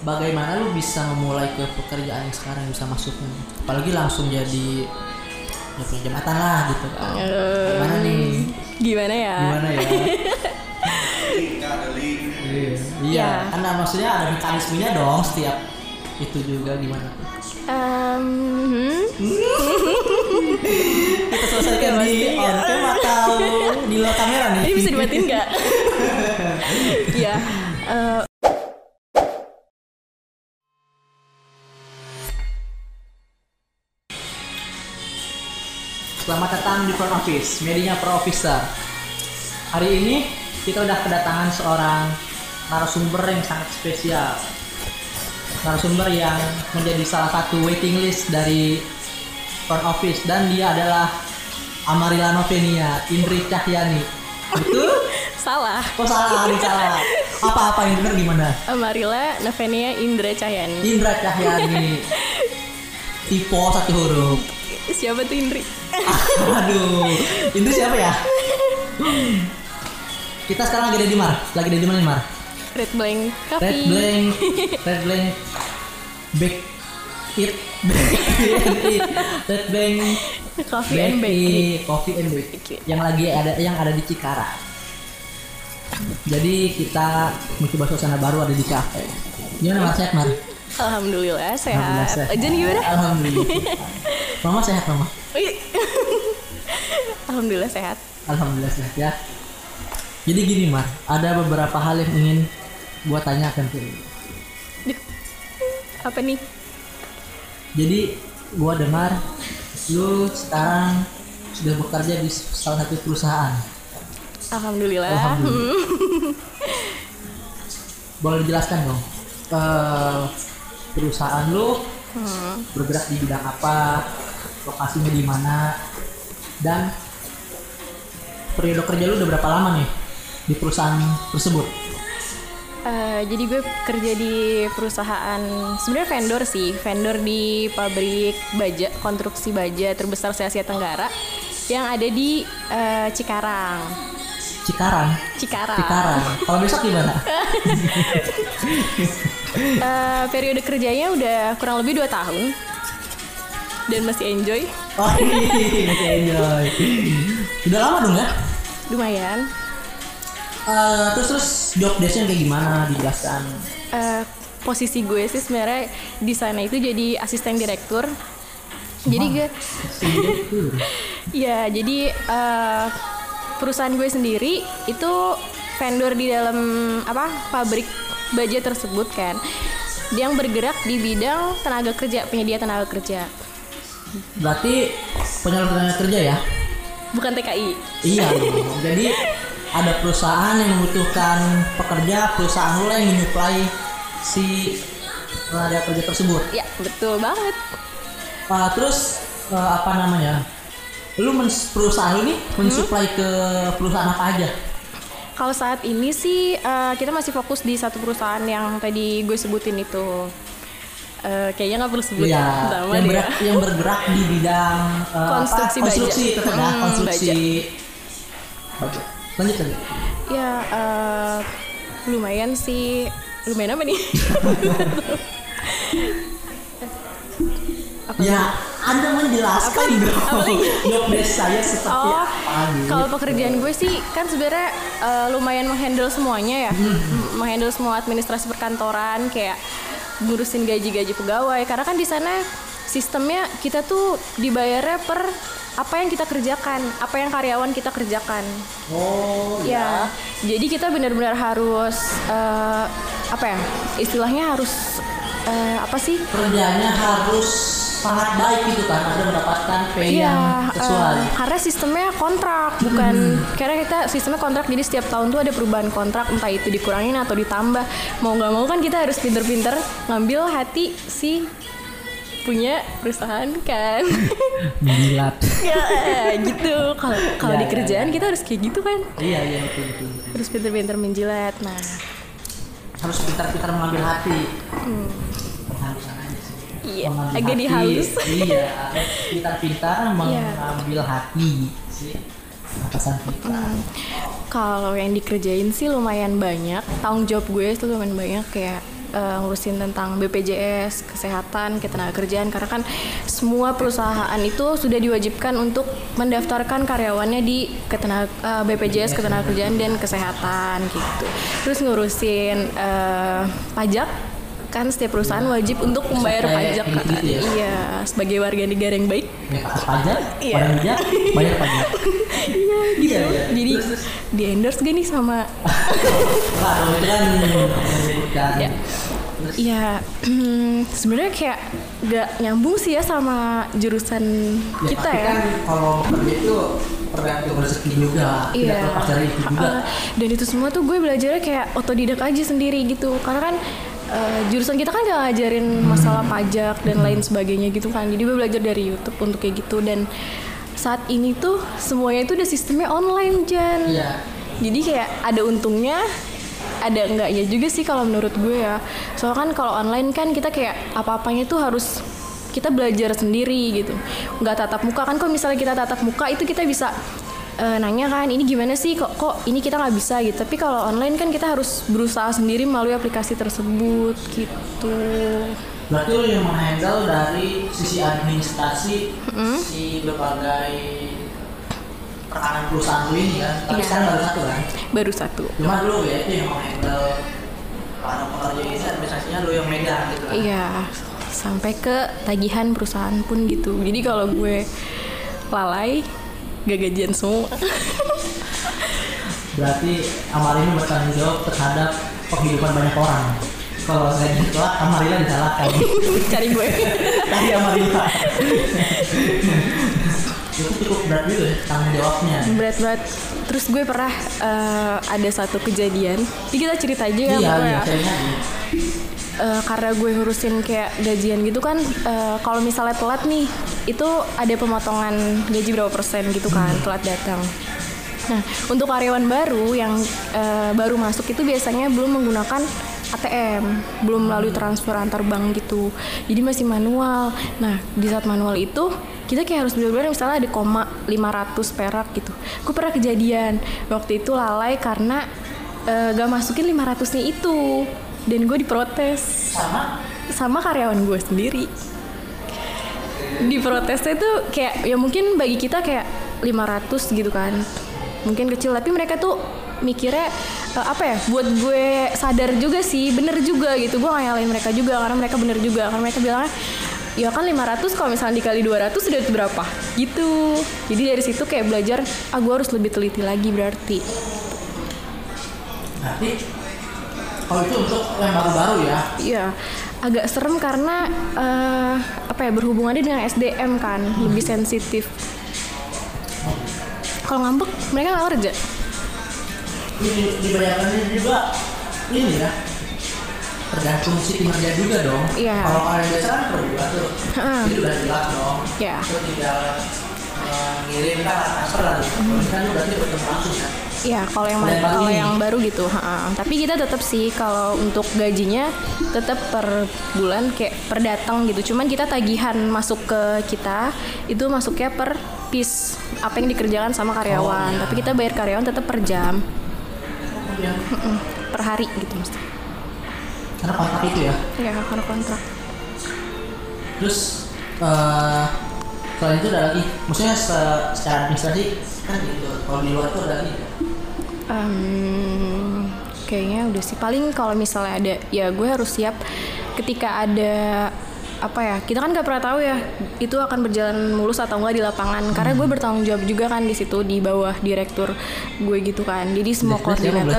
bagaimana lu bisa memulai ke pekerjaan yang sekarang bisa masuknya apalagi langsung jadi ya punya jabatan lah gitu kan gimana nih Gimana ya? gimana ya iya iya Ya. kan maksudnya ada mekanismenya dong setiap itu juga gimana tuh Em, hmm? kita selesaikan Ya, di on cam atau di luar kamera nih Ini bisa dimatiin nggak? Iya. eh, Selamat datang di Front Office, medianya Pro Officer. Hari ini kita udah kedatangan seorang narasumber yang sangat spesial. Narasumber yang menjadi salah satu waiting list dari Front Office dan dia adalah Amarila Novenia, Indri Cahyani. Betul? salah. Kok salah? Ada salah. Apa-apa yang benar gimana? Amarila Novenia Indra Cahyani. Indra Cahyani. Tipe satu huruf. Siapa tuh Indri? Aduh, Indri siapa ya? Kita sekarang lagi ada di Mar, lagi ada di mana Mar? Red Blank Red Coffee. Blank, Red Blank, Back It, Back It, Red Blank, Coffee Back and Bakery. It, Coffee and Bakery, yang lagi ada yang ada di Cikarang. Jadi kita mencoba suasana baru ada di kafe. Gimana Mar sehat Mar? Alhamdulillah sehat. Alhamdulillah sehat. Gimana? Alhamdulillah. Mama sehat Mama? Wih. Alhamdulillah sehat. Alhamdulillah sehat ya. Jadi gini Mar, ada beberapa hal yang ingin gua tanyakan ke lu. Apa nih? Jadi gua dengar lu sekarang sudah bekerja di salah satu perusahaan. Alhamdulillah. Alhamdulillah. Boleh dijelaskan dong? eh, perusahaan lu Hmm. bergerak di bidang apa? Lokasinya di mana? Dan periode kerja lu udah berapa lama nih di perusahaan tersebut? Eh, jadi gue kerja di perusahaan sebenarnya vendor sih, vendor di pabrik baja, konstruksi baja terbesar se Asia Tenggara yang ada di eh, Cikarang. Cikarang. Cikarang. Cikarang. Kalau besok gimana? Eh, periode kerjanya udah kurang lebih dua tahun dan masih enjoy, Oh iya, masih enjoy. Udah lama dong ya? lumayan. Eh, terus terus job desknya kayak gimana dijelaskan? Eh, posisi gue sih sebenarnya di sana itu jadi asisten direktur. Jadi gue. Ya, jadi eh, perusahaan gue sendiri itu vendor di dalam apa pabrik baja tersebut kan, yang bergerak di bidang tenaga kerja, penyedia tenaga kerja, Berarti penyalur tenaga kerja ya? bukan TKI. Iya. Jadi ada perusahaan yang membutuhkan pekerja, perusahaan lo yang menyuplai si tenaga kerja tersebut. Ya, betul banget. Eh, terus eh, apa namanya? Lu mens- perusahaan lu nih mensuplai ke perusahaan apa aja? Kalau saat ini sih eh, kita masih fokus di satu perusahaan yang tadi gue sebutin itu. Eh, kayaknya nggak perlu sebut Iya, nama yang, dia. bergerak, yang bergerak di bidang eh, Konstruksi apa? baja. konstruksi tetap ya, Hmm, konstruksi. Oke, lanjut lanjut. Ya, eh, lumayan sih. Lumayan apa nih? Apa Ya, Anda menjelaskan dong. Apa lagi? Job desk saya seperti Oh, apa gitu. kalau pekerjaan gue sih kan sebenarnya eh, lumayan menghandle semuanya ya, M- menghandle semua administrasi perkantoran kayak ngurusin gaji-gaji pegawai. Karena kan di sana sistemnya kita tuh dibayarnya per apa yang kita kerjakan, apa yang karyawan kita kerjakan. Oh, Ya, jadi kita benar-benar harus eh, apa ya? Istilahnya harus eh, apa sih? kerjanya harus sangat baik gitu kan, Anda mendapatkan pay yang Iya, sesuai. eh, karena sistemnya kontrak, bukan karena kita sistemnya kontrak. Jadi setiap tahun tuh ada perubahan kontrak, entah itu dikurangin atau ditambah. Mau nggak mau kan kita harus pinter-pinter ngambil hati si punya perusahaan kan. Menjilat. ya gitu. Kalau kalau Ya, di ya, kerjaan kita harus kayak gitu kan. iya, iya betul. betul. Harus pinter-pinter menjilat. Nah, Harus pintar-pintar mengambil hati. Penghalusan aja sih. Hmm. iya, Mengambil agak hati. dihalus. iya, pintar-pintar Iya. mengambil hati sih. Atasan kita. Kalau yang dikerjain sih lumayan banyak. Tanggung jawab gue itu lumayan banyak kayak eh, ngurusin tentang BPJS, kesehatan, ketenaga kerjaan karena kan semua perusahaan itu sudah diwajibkan untuk mendaftarkan karyawannya di ketenaga eh, BPJS, ketenaga kerjaan dan kesehatan gitu. Terus ngurusin eh, pajak kan setiap perusahaan wajib untuk membayar pajak gitu kan. ya? Iya, sebagai warga negara yang baik. Ya, pajak, Iya. bayar pajak, bayar pajak. Iya, gitu. Iya, iya. Jadi Terus, di endorse gak nih sama Wah, kalau itu kan. Ya. Ya, sebenarnya kayak gak nyambung sih ya sama jurusan ya, kita tapi ya. kan kalau kerja itu tergantung rezeki juga. Tidak Iya. terlepas dari itu juga. Uh, dan itu semua tuh gue belajarnya kayak otodidak aja sendiri gitu. Karena kan uh, jurusan kita kan gak ngajarin masalah pajak dan lain sebagainya gitu kan. Jadi gue belajar dari YouTube untuk kayak gitu dan saat ini tuh semuanya itu udah sistemnya online Jan. Iya. Jadi kayak ada untungnya, ada enggaknya juga sih kalau menurut gue ya. Soalnya kan kalau online kan kita kayak apa-apanya tuh harus kita belajar sendiri gitu. Nggak tatap muka kan kalau misalnya kita tatap muka itu kita bisa eh, nanya kan ini gimana sih kok kok ini kita nggak bisa gitu. Tapi kalau online kan kita harus berusaha sendiri melalui aplikasi tersebut gitu. Berarti lu yang menghandle dari sisi administrasi si berbagai rekanan perusahaan lu ini kan. Tapi Iya. sekarang baru satu kan. Baru satu. Cuma lu ya itu yang menghandle para pekerja ini administrasinya lu yang megang gitu kan. Iya, sampai ke tagihan perusahaan pun gitu. Jadi kalau gue lalai, gak gajian semua. Berarti Amarina bertanggung jawab terhadap penghidupan banyak orang. Kalau saya ditolak, Amarina disalahkan. Cari gue. Tadi Amarina. itu cukup berat juga ya tanggung jawabnya. Berat-berat. Terus gue pernah eh, ada satu kejadian. Ini kita cerita aja ya, Iya, iya, saya Eh, karena gue ngurusin kayak gajian gitu kan eh, kalau misalnya telat nih itu ada pemotongan gaji berapa persen gitu kan telat datang. Nah untuk karyawan baru yang eh, baru masuk itu biasanya belum menggunakan ATM belum melalui transfer antar bank gitu. Jadi masih manual. Nah di saat manual itu kita kayak harus benar-benar misalnya ada koma 500 perak gitu. Gue pernah kejadian waktu itu lalai karena eh, gak masukin 500 nya itu dan gue diprotes. Sama? Sama karyawan gue sendiri. Diprotesnya tuh kayak ya mungkin bagi kita kayak 500 gitu kan. Mungkin kecil tapi mereka tuh mikirnya eh, apa ya buat gue sadar juga sih bener juga gitu. Gue nggak nyalain mereka juga karena mereka bener juga. Karena mereka bilang ya kan 500 kalau misalnya dikali 200 sudah itu berapa? Gitu. Jadi dari situ kayak belajar ah gue harus lebih teliti lagi berarti. Berarti kalau itu untuk yang baru-baru ya. Iya, agak serem karena eh, apa ya berhubungannya dengan SDM kan, lebih sensitif. Kalau ngambek mereka nggak kerja. Ini dibayarkannya juga ini ya. Tergantung si kinerja juga dong. Iya. Kalau kalian biasa kan per bulan tuh. Heeh. Itu udah jelas dong. Iya. Itu tinggal eh, ngirim kan transfer. Kalau ini kan berarti bertemu langsung ya. Iya, kalau yang baru kalau yang baru gitu. ha-ha. Tapi kita tetap sih kalau untuk gajinya tetap per bulan kayak per datang gitu. Cuman kita tagihan masuk ke kita itu masuknya per piece apa yang dikerjakan sama karyawan. Tapi kita bayar karyawan tetap per jam, Mm-mm. per hari gitu mesti. karena kontrak itu ya. Ya, karena kontrak. Terus eh selain itu ada lagi, maksudnya se- secara administrasi kan gitu. Kalau di luar tuh ada lagi. Em, kayaknya udah sih paling kalau misalnya ada ya gue harus siap ketika ada apa ya kita kan nggak pernah tahu ya itu akan berjalan mulus atau enggak di lapangan karena gue bertanggung jawab juga kan di situ di bawah direktur gue gitu kan jadi semua koordinator?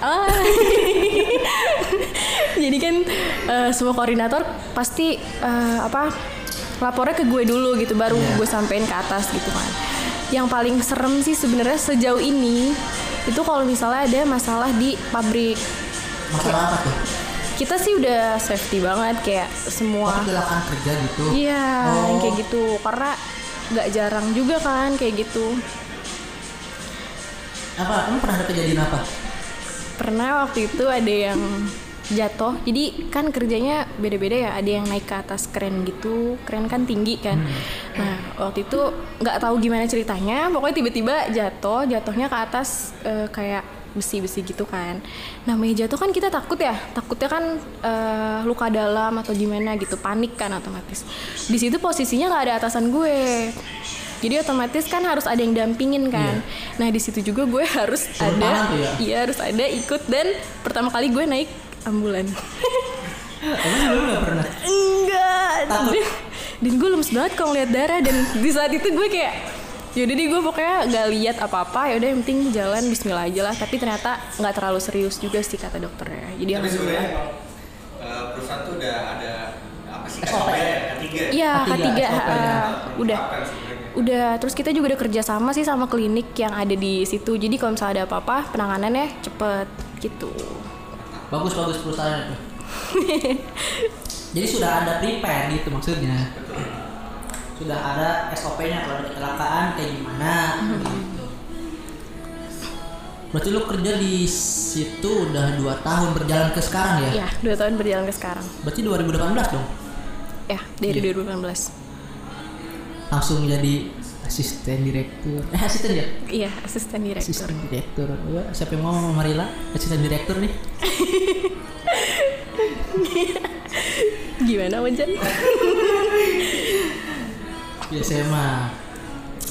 Ah. jadi kan eh, semua koordinator pasti eh, apa lapornya ke gue dulu gitu baru Iya. gue sampein ke atas gitu kan yang paling serem sih sebenarnya sejauh ini itu kalau misalnya ada masalah di pabrik Masalah apa tuh? kita sih udah safety banget kayak semua Waktu kecelakaan kerja gitu. iya Oh. yang kayak gitu karena nggak jarang juga kan kayak gitu Apa? Kamu pernah ada kejadian apa? pernah waktu itu ada yang jatuh. Jadi kan kerjanya beda-beda ya. Ada yang naik ke atas kren gitu. Kren kan tinggi kan. Nah waktu itu nggak tahu gimana ceritanya. Pokoknya tiba-tiba jatuh jatuhnya ke atas eh, kayak besi-besi gitu kan. Nah meja tuh kan kita takut ya. Takutnya kan eh, luka dalam atau gimana gitu. Panik kan otomatis. Di situ posisinya nggak ada atasan gue. Jadi otomatis kan harus ada yang dampingin kan. Nah di situ juga gue harus tangan ada ya? iya harus ada ikut. Dan pertama kali gue naik ambulan Emang lu pernah? enggak Takut? dan, gue lemes banget kalau ngeliat darah dan di saat itu gue kayak yaudah deh gue pokoknya gak lihat apa-apa yaudah yang penting jalan Bismillah aja lah tapi ternyata nggak terlalu serius juga sih kata dokternya jadi Tapi sebenarnya eh, perusahaan tuh udah ada apa sih SOP. Ya? Ketiga. iya K3, K3 SOP-nya. ha, udah sebenarnya. udah terus kita juga udah kerja sama sih sama klinik yang ada di situ jadi kalau misalnya ada apa-apa penanganannya cepet gitu Bagus bagus perusahaan itu. Jadi sudah ada prepare gitu maksudnya. Sudah ada SOP-nya kalau ada kecelakaan kayak gimana. gitu. Berarti lu kerja di situ udah dua tahun berjalan ke sekarang ya? ya dua tahun berjalan ke sekarang Berarti 2018 dong. ya dari Iya. 2018 Langsung jadi asisten direktur. Eh asisten ya? iya asisten direktur Asisten direktur. Ya, siapa yang sama Marila? Asisten direktur nih. gimana Wajan? Biasanya mah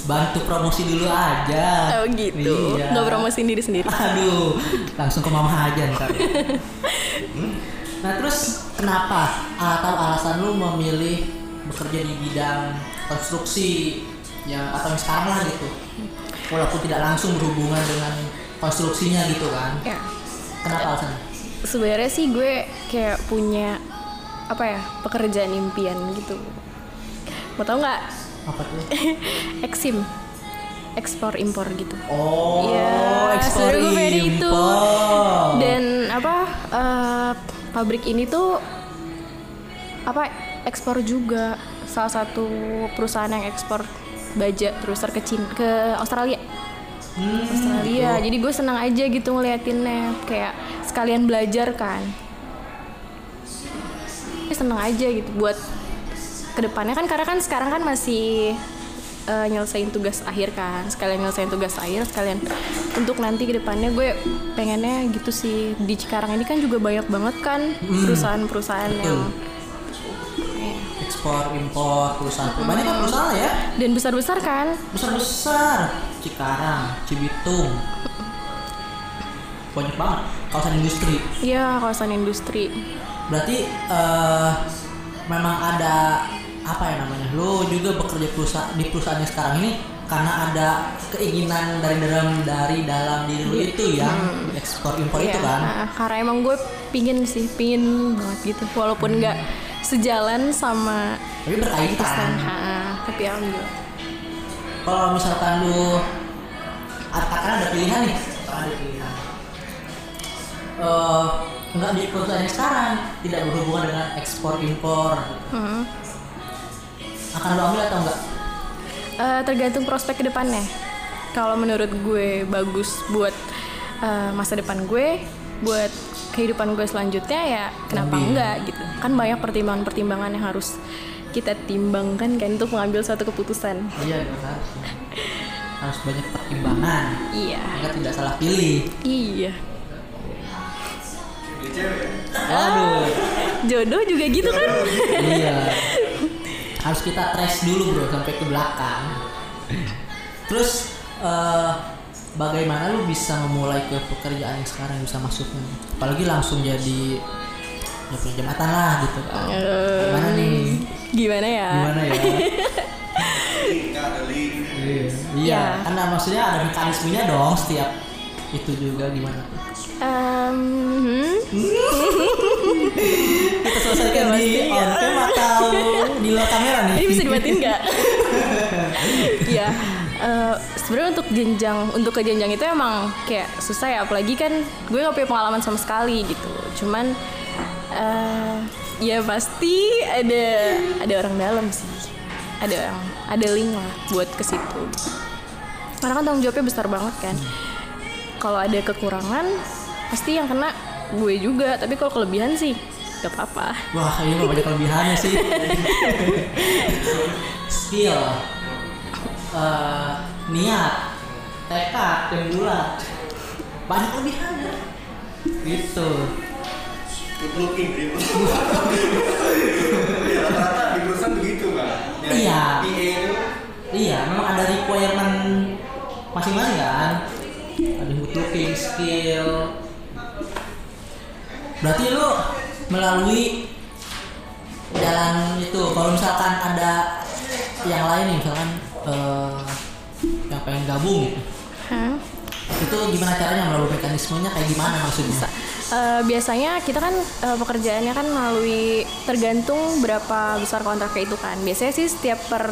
bantu promosi dulu aja. Oh gitu. Iya. Nggak promosiin diri sendiri. Aduh, langsung ke mama aja ntar. Hmm? Nah terus kenapa atau alasan lu memilih bekerja di bidang konstruksi yang atau yang sekarang lah gitu? Walaupun tidak langsung berhubungan dengan konstruksinya gitu kan? Ya. Kenapa alasannya? Sebenarnya sih gue kayak punya apa ya pekerjaan impian gitu. Mau tau nggak? Apa tuh? Eksim, ekspor impor gitu. Oh, Iya, ekspor gue pengen itu. impor. Dan apa eh, pabrik ini tuh apa ekspor juga salah satu perusahaan yang ekspor baja terus ke Cina, ke Australia. Hmm, Australia. Jadi gue senang aja gitu ngeliatinnya. Kayak sekalian belajar kan. Senang aja gitu buat ke depannya. Kan karena kan sekarang kan masih eh, nyelesain tugas akhir kan. Sekalian nyelesain tugas akhir sekalian untuk nanti ke depannya gue pengennya gitu sih. Di Cikarang ini kan juga banyak banget kan perusahaan-perusahaan yang eh, ekspor impor perusahaan banyak kan perusahaan ya? Dan besar-besar kan? Besar besar Cikarang Cibitung. Banyak banget. Kawasan industri. Ya kawasan industri. Berarti eh, memang ada apa ya namanya lo juga bekerja perusahaan di perusahaan yang sekarang ini karena ada keinginan dari dalam dari dalam diri lo itu yang ekspor impor itu Iya, kan? Nah, karena emang gue pingin sih pingin banget gitu. Walaupun nggak sejalan sama tapi berkaitan tapi alhamdulillah. Kalau misalkan lu katakan ada pilihan nih ada pilihan. Eh nggak di perusahaan yang sekarang tidak berhubungan dengan ekspor impor. Hmm. akan lo ambil atau enggak Eh, tergantung prospek ke depannya. Kalau menurut gue bagus buat eh, masa depan gue buat kehidupan gue selanjutnya ya kenapa Ambil. enggak gitu. Kan banyak pertimbangan-pertimbangan yang harus kita timbangkan kan untuk mengambil suatu keputusan. Iya harus harus banyak pertimbangan. Iya. Agar tidak salah pilih. Iya. Aduh jodoh juga gitu kan? Iya. Harus kita trace dulu bro sampai ke belakang. Terus eh, bagaimana lu bisa memulai ke pekerjaan yang sekarang bisa masuknya apalagi langsung jadi ya punya jabatan lah gitu. Kan Eh, gimana nih? Gimana ya? Gimana ya? Iya iya. Ya. karena maksudnya ada mekanismenya dong setiap itu juga gimana? Em, hmm? kita selesaikan di on cam atau di luar kamera nih. Ini bisa dimatiin nggak? Iya. eh, Sebenarnya untuk jenjang untuk ke jenjang itu emang kayak susah ya, apalagi kan gue gak punya pengalaman sama sekali gitu. Cuman eh, ya pasti ada ada orang dalam sih, ada orang ada link lah buat ke situ. Karena kan tanggung jawabnya besar banget kan. Kalau ada kekurangan pasti yang kena gue juga, tapi kalau kelebihan sih gak apa-apa. Wah, ini mah banyak kelebihannya sih. Skill, eh, niat, tekad, yang bulat. banyak lebihannya gitu. Good looking gitu rata-rata di perusahaan begitu kan Iya. PA itu iya memang ada requirement masing-masing kan? Ada good looking skill. Berarti lu melalui jalan itu. Kalau misalkan ada yang lain nih misalkan eh, yang pengen gabung gitu Hah? itu gimana caranya melalui mekanismenya kayak gimana maksudnya Eh, biasanya kita kan eh, pekerjaannya kan melalui tergantung berapa besar kontraknya itu kan. Biasanya sih setiap per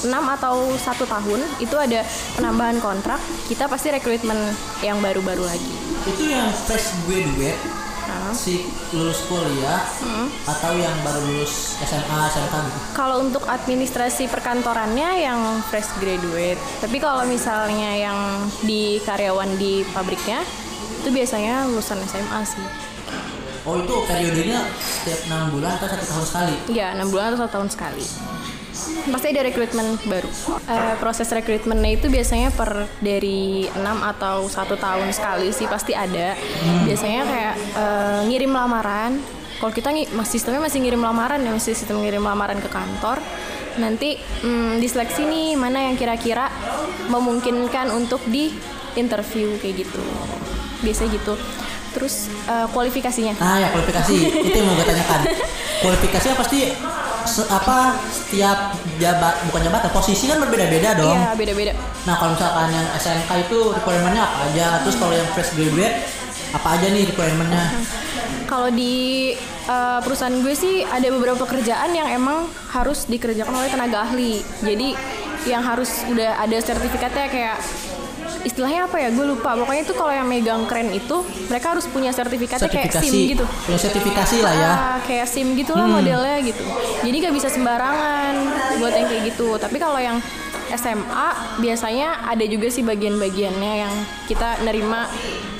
6 atau satu tahun itu ada penambahan kontrak. Kita pasti rekrutmen yang baru-baru lagi. itu yang fresh graduate Si lulus kuliah Hmm. atau yang baru lulus SMA SMK gitu Kalau untuk administrasi perkantorannya yang fresh graduate. Tapi kalau misalnya yang di karyawan di pabriknya itu biasanya lulusan SMA sih. oh itu periodenya setiap enam bulan atau satu tahun sekali Iya, 6 bulan atau satu tahun sekali. Pasti ada rekrutmen baru. Eh, proses rekrutmennya itu biasanya per dari 6 atau satu tahun sekali sih pasti ada. Biasanya kayak eh, ngirim lamaran. Kalau kita ngi- mas sistemnya masih ngirim lamaran ya, masih sistem ngirim lamaran ke kantor. Nanti mm, diseleksi nih mana yang kira-kira memungkinkan untuk di interview kayak gitu. Biasanya gitu. Terus eh, kualifikasinya. ah ya kualifikasi itu yang mau gue tanyakan kualifikasinya pasti se- apa setiap jabat bukan jabatan posisi kan berbeda-beda dong Iya, beda-beda. nah kalau misalkan yang SMK itu requirementnya apa aja terus kalau yang fresh graduate apa aja nih requirementnya Kalau di uh, perusahaan gue sih ada beberapa pekerjaan yang emang harus dikerjakan oleh tenaga ahli. Jadi yang harus udah ada sertifikatnya kayak istilahnya apa ya? Gue lupa. Pokoknya itu kalau yang megang keren itu mereka harus punya sertifikatnya kayak sertifikasi. SIM gitu. Punya sertifikasi lah ya. Ah, kayak SIM gitu lah modelnya gitu. Jadi gak bisa sembarangan buat yang kayak gitu. Tapi kalau yang SMA biasanya ada juga sih bagian-bagiannya yang kita nerima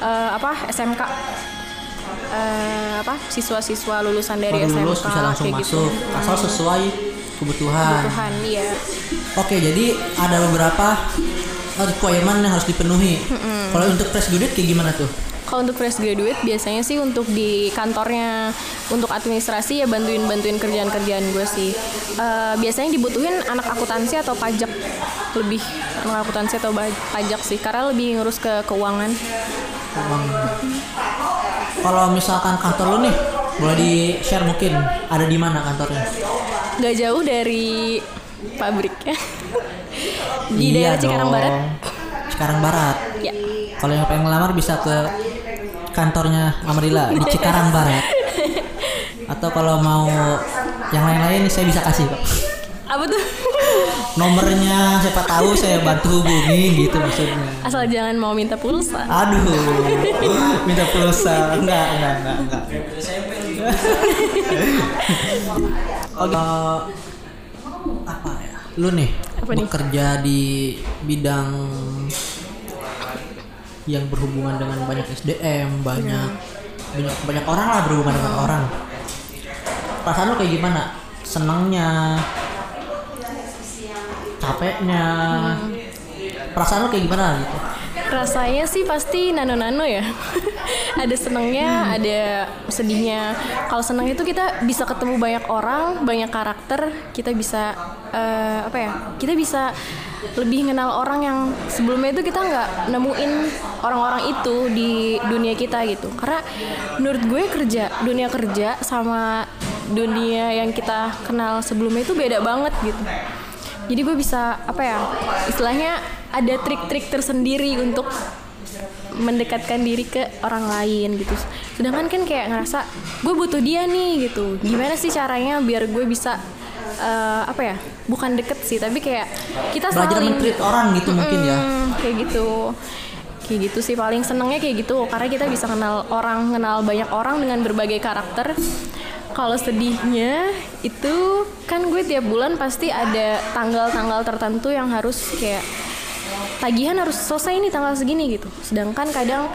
eh, apa SMK eh, apa siswa-siswa lulusan dari baru SMK lulus bisa langsung kayak masuk. Gitu. asal sesuai kebutuhan. Tuhan iya. Oke, jadi ada beberapa requirement yang harus dipenuhi. Kalau untuk fresh graduate kayak gimana tuh? Kalau untuk fresh graduate biasanya sih untuk di kantornya untuk administrasi ya bantuin-bantuin kerjaan-kerjaan gue sih. Eh, biasanya dibutuhin anak akuntansi atau pajak lebih anak akuntansi atau pajak sih karena lebih ngurus ke keuangan. Kalau misalkan kantor lu nih, boleh di share mungkin ada di mana kantornya? Gak jauh dari pabriknya. Di Iya daerah Cikarang dong. Barat. Cikarang Barat. Ya. Kalau yang pengen ngelamar bisa ke kantornya Amarilla di Cikarang Barat. Atau kalau mau yang lain-lain saya bisa kasih kok. Apa tuh? Nomornya siapa tahu saya bantu hubungi gitu maksudnya. Asal jangan mau minta pulsa. Aduh, minta pulsa. Enggak, enggak, enggak, enggak. Oh, eh, apa ya? Lu nih Apa nih? bekerja di bidang yang berhubungan dengan banyak SDM, banyak banyak banyak orang lah berhubungan dengan orang. Perasaan lu kayak gimana? Senangnya, capeknya, perasaan lu kayak gimana gitu? Rasanya sih pasti nano-nano ya. ada senengnya, ada sedihnya. Kalau seneng itu kita bisa ketemu banyak orang, banyak karakter, kita bisa eh, apa ya? Kita bisa lebih kenal orang yang sebelumnya itu kita nggak nemuin orang-orang itu di dunia kita gitu. Karena menurut gue kerja, dunia kerja sama dunia yang kita kenal sebelumnya itu beda banget gitu jadi gue bisa apa ya istilahnya ada trik-trik tersendiri untuk mendekatkan diri ke orang lain gitu. Sedangkan kan kayak ngerasa gue butuh dia nih gitu. Gimana sih caranya biar gue bisa eh, apa ya bukan deket sih tapi kayak kita Belajar saling mentreat orang gitu mungkin ya. Kayak gitu. Kayak gitu sih paling senengnya kayak gitu. Karena kita bisa kenal orang kenal banyak orang dengan berbagai karakter. Kalau sedihnya itu kan gue tiap bulan pasti ada tanggal-tanggal tertentu yang harus kayak tagihan harus selesai nih tanggal segini gitu. Sedangkan kadang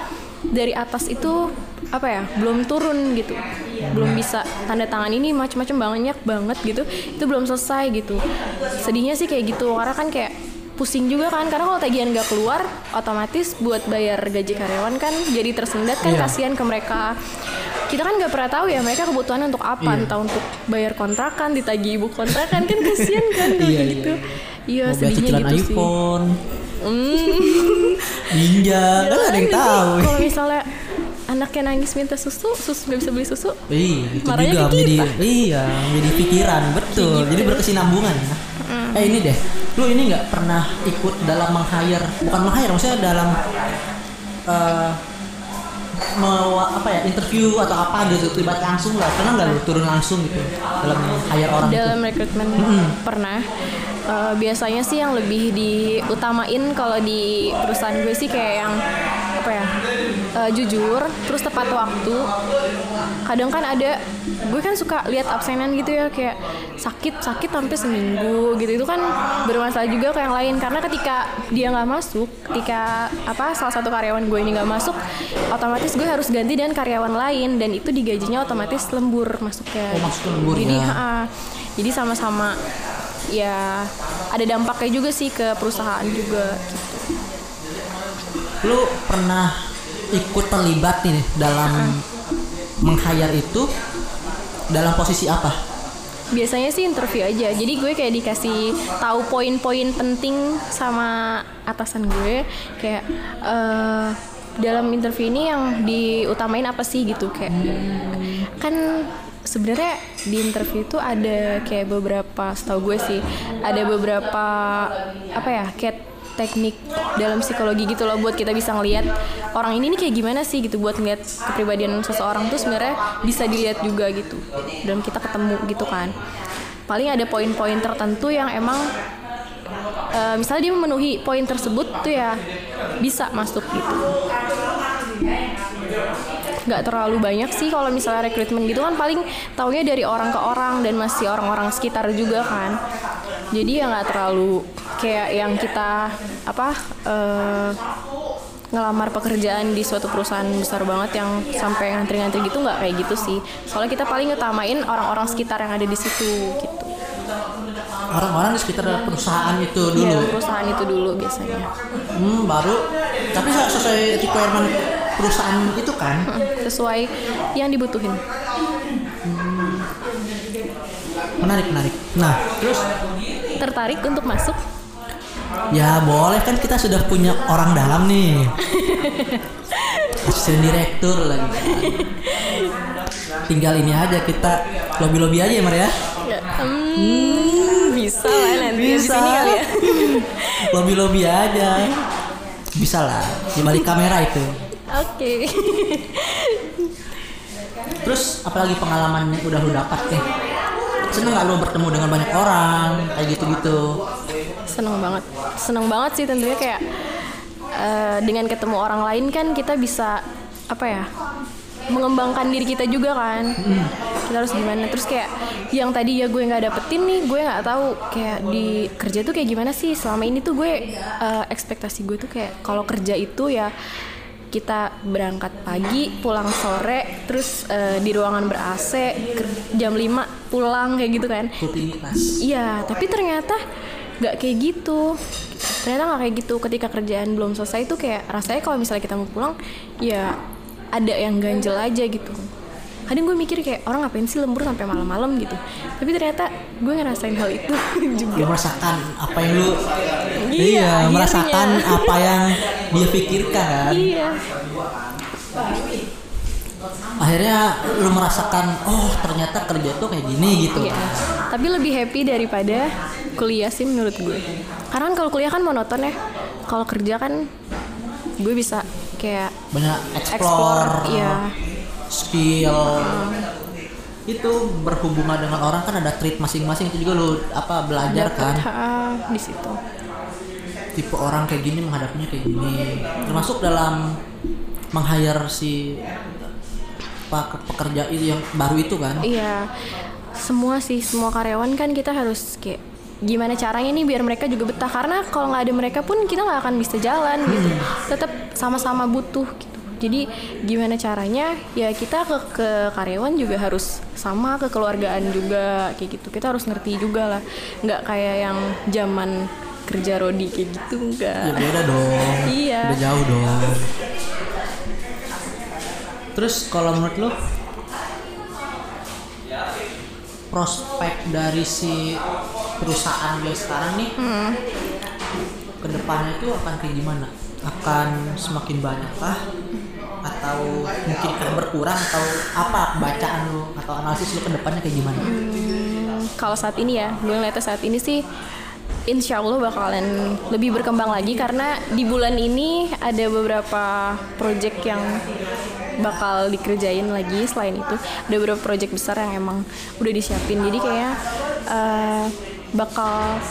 dari atas itu apa ya belum turun gitu. Belum bisa tanda tangan ini macam-macam banyak banget gitu. Itu belum selesai gitu. Sedihnya sih kayak gitu karena kan kayak pusing juga kan. Karena kalau tagihan nggak keluar otomatis buat bayar gaji karyawan kan jadi tersendat kan Iya. kasihan ke mereka. Kita kan nggak pernah tahu ya mereka kebutuhannya untuk apa. Iya. entah untuk bayar kontrakan ditagih ibu kontrakan kan kasihan kan kalau Iya, kayak gitu. iya. Bayar sedihnya gitu sih Hmm. ninja, kan ada yang tahu. kalau misalnya anaknya nangis minta susu susu nggak bisa beli susu Iya, itu Marahnya juga menjadi. Gitu. iya, menjadi pikiran, betul. Jadi berkesinambungan ya. Eh ini deh, lu ini nggak pernah ikut dalam meng-hire, bukan meng-hire, maksudnya dalam eh mau apa ya interview atau apa gitu terlibat langsung lah pernah nggak lu turun langsung gitu dalam hire orang dalam rekrutmen pernah Eh, biasanya sih yang lebih diutamain kalau di perusahaan gue sih kayak yang apa ya eh, jujur terus tepat waktu. Kadang kan ada gue kan suka lihat absenan gitu ya kayak sakit sakit sampai seminggu gitu. Itu kan bermasalah juga ke yang lain. Karena ketika dia nggak masuk ketika apa salah satu karyawan gue ini nggak masuk otomatis gue harus ganti dengan karyawan lain. Dan itu digajinya otomatis lembur masuknya. Oh, masuk lembur jadi ya. jadi sama-sama ya ada dampaknya juga sih ke perusahaan juga lu pernah ikut terlibat nih dalam meng-hire itu dalam posisi apa? Biasanya sih interview aja. Jadi gue kayak dikasih tahu poin-poin penting sama atasan gue kayak eh, dalam interview ini yang diutamain apa sih gitu. Kayak kan sebenarnya di interview itu ada kayak beberapa setahu gue sih ada beberapa apa ya kayak teknik dalam psikologi gitu loh buat kita bisa ngelihat orang ini nih kayak gimana sih gitu buat ngeliat kepribadian seseorang tuh sebenarnya bisa dilihat juga gitu dan kita ketemu gitu kan. Paling ada poin-poin tertentu yang emang eh, misalnya dia memenuhi poin tersebut tuh ya bisa masuk gitu nggak terlalu banyak sih kalau misalnya rekrutmen gitu kan paling taunya dari orang ke orang dan masih orang-orang sekitar juga kan. Jadi ya nggak terlalu kayak yang kita apa eh, ngelamar pekerjaan di suatu perusahaan besar banget yang sampai ngantri-ngantri gitu nggak kayak gitu sih. Soalnya kita paling ngutamain orang-orang sekitar yang ada di situ gitu. Orang-orang di sekitar perusahaan itu dulu? Iya, perusahaan itu dulu biasanya. Hmm baru. Tapi se- sesuai requirement perusahaan itu kan? Mm, sesuai yang dibutuhin. Menarik menarik. Nah terus? Tertarik untuk masuk? Ya boleh. Kan kita sudah punya orang dalam nih. Asisten direktur lagi. Tinggal ini aja kita lobby lobby aja ya Mar ya? Ya, hmm, bisa lah nanti di Bisa. sini kali ya. lobby lobby aja. Bisa lah di balik kamera itu Oke. terus apalagi pengalaman yang udah lu dapat nih seneng gak lu bertemu dengan banyak orang kayak gitu gitu Seneng banget. Seneng banget sih tentunya kayak eh, dengan ketemu orang lain kan kita bisa apa ya? mengembangkan diri kita juga kan kita harus gimana terus kayak yang tadi ya gue nggak dapetin nih gue nggak tahu kayak di kerja tuh kayak gimana sih selama ini tuh gue eh, ekspektasi gue tuh kayak kalau kerja itu ya kita berangkat pagi pulang sore terus eh, di ruangan ber AC jam 5 pulang kayak gitu kan rutinitas Iya, tapi ternyata nggak kayak gitu. Ternyata nggak kayak gitu. Ketika kerjaan belum selesai tuh kayak rasanya kalau misalnya kita mau pulang, ya ada yang ganjel aja gitu. Kadang gue mikir kayak orang ngapain sih lembur sampai malam-malam gitu. Tapi ternyata gue ngerasain hal itu lu juga. merasakan apa yang lu Iya, akhirnya. merasakan apa yang dia pikirkan kan Iya. akhirnya lu merasakan oh ternyata kerja tuh kayak gini gitu Iya. Tapi lebih happy daripada kuliah sih menurut gue. Karena kan kalau kuliah kan monoton ya. Kalau kerja kan gue bisa kayak banyak explore, explore, iya. Skill. Itu berhubungan dengan orang kan ada trait masing-masing itu juga lu apa belajar kan? Dapet, ha, di situ. tipe orang kayak gini menghadapinya kayak gini. Termasuk dalam meng-hire si pak pekerja itu yang baru itu kan? Iya, semua sih, semua karyawan kan kita harus kayak gimana caranya nih biar mereka juga betah? Karena kalau nggak ada mereka pun kita nggak akan bisa jalan gitu. Tetap sama-sama butuh gitu. Jadi gimana caranya ya kita ke ke karyawan juga harus sama kekeluargaan juga kayak gitu. Kita harus ngerti juga lah, nggak kayak yang zaman kerja Rodi kayak gitu Ya enggak beda dong. Iya. Udah jauh dong. Terus kalau menurut lo prospek dari si perusahaan lo sekarang nih Hmm. ke depannya itu akan kayak gimana? Akan semakin banyak kah? Atau mungkin berkurang atau apa bacaan lo atau analisis lo ke depannya kayak gimana? Hmm, kalau saat ini ya gue ngeliatnya saat ini sih Insya Allah bakalan lebih berkembang lagi karena di bulan ini ada beberapa project yang bakal dikerjain lagi selain itu. Ada beberapa project besar yang emang udah disiapin. Jadi kayak eh, bakal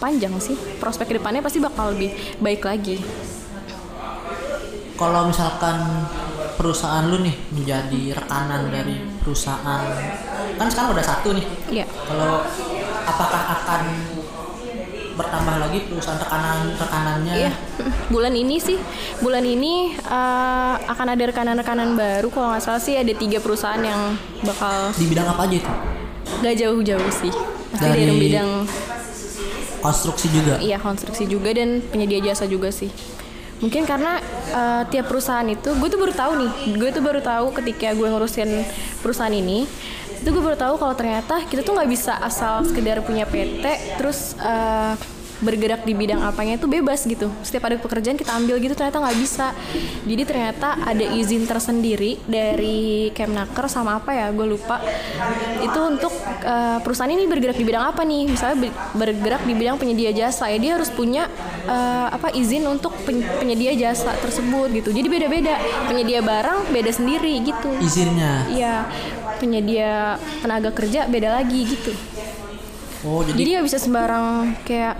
panjang sih. Prospek ke depannya pasti bakal lebih baik lagi Kalau misalkan perusahaan lu nih menjadi rekanan dari perusahaan kan sekarang udah satu nih. Iya. Kalau apakah akan bertambah lagi perusahaan rekanan rekanannya? Iya, bulan ini sih, bulan ini eh, akan ada rekanan-rekanan baru. Kalau nggak salah sih ada tiga perusahaan yang bakal di bidang apa aja itu? Nggak jauh-jauh sih. Pasti Dari- dari bidang konstruksi juga? Iya konstruksi juga dan penyedia jasa juga sih. Mungkin karena eh, tiap perusahaan itu, gue tuh baru tahu nih, gue tuh baru tahu ketika gue ngurusin perusahaan ini, itu gue baru tahu kalau ternyata kita tuh nggak bisa asal sekedar punya PT, terus eh, bergerak di bidang apanya itu bebas gitu. Setiap ada pekerjaan kita ambil gitu ternyata nggak bisa. Jadi ternyata ada izin tersendiri dari Kemnaker sama apa ya, gue lupa. Itu untuk eh, perusahaan ini bergerak di bidang apa nih? Misalnya be- bergerak di bidang penyedia jasa, ya dia harus punya eh, apa izin untuk pen- penyedia jasa tersebut gitu. Jadi beda-beda. Penyedia barang beda sendiri gitu. izinnya Iya, penyedia tenaga kerja beda lagi gitu. Oh jadi, Jadi nggak bisa sembarang kayak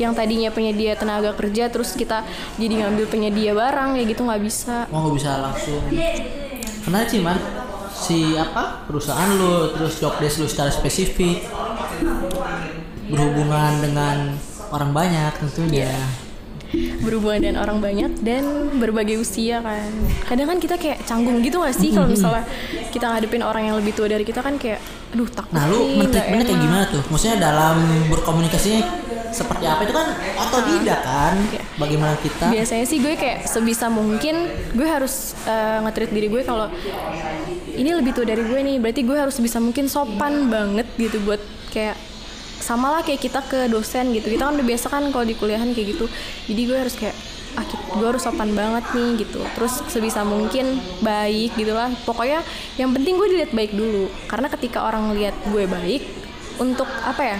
yang tadinya penyedia tenaga kerja terus kita jadi ngambil penyedia barang kayak gitu nggak bisa. oh nggak bisa langsung. Kenapa sih man si apa? Perusahaan lu terus job desk lu secara spesifik berhubungan dengan orang banyak tentunya berhubungan dengan orang banyak dan berbagai usia kan kadang kan kita kayak canggung gitu gak sih kalau misalnya kita ngadepin orang yang lebih tua dari kita kan kayak aduh takut Nah lu mentreatmentnya kayak gimana tuh? Maksudnya dalam berkomunikasinya seperti apa itu kan otodidak kan? Iya. Bagaimana kita? biasanya sih gue kayak sebisa mungkin gue harus eh, nge-treat diri gue kalau ini lebih tua dari gue nih berarti gue harus bisa mungkin sopan banget gitu buat kayak sama lah kayak kita ke dosen gitu. Kita kan udah biasa kan kalau di kuliahan kayak gitu. Jadi gue harus kayak ah gue harus sopan banget nih gitu. Terus sebisa mungkin baik gitulah. Pokoknya yang penting gue dilihat baik dulu. Karena ketika orang lihat gue baik untuk apa ya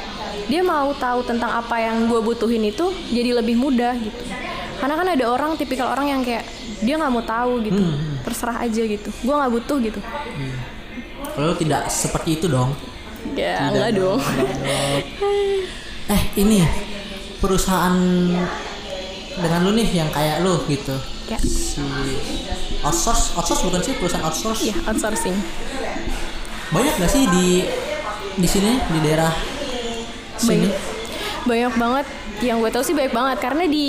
dia mau tahu tentang apa yang gue butuhin itu jadi lebih mudah gitu. Karena kan ada orang tipikal orang yang kayak dia nggak mau tahu gitu. Terserah aja gitu. Gue nggak butuh gitu. Kalau lu tidak seperti itu dong. Ya enggak dong. Eh ini perusahaan dengan lu nih yang kayak lu gitu. ya. Si outsource, outsource bukan sih perusahaan outsource? iya outsourcing. Banyak gak sih di di sini di daerah sini? banyak. Banyak banget. Yang gue tahu sih banyak banget. Karena di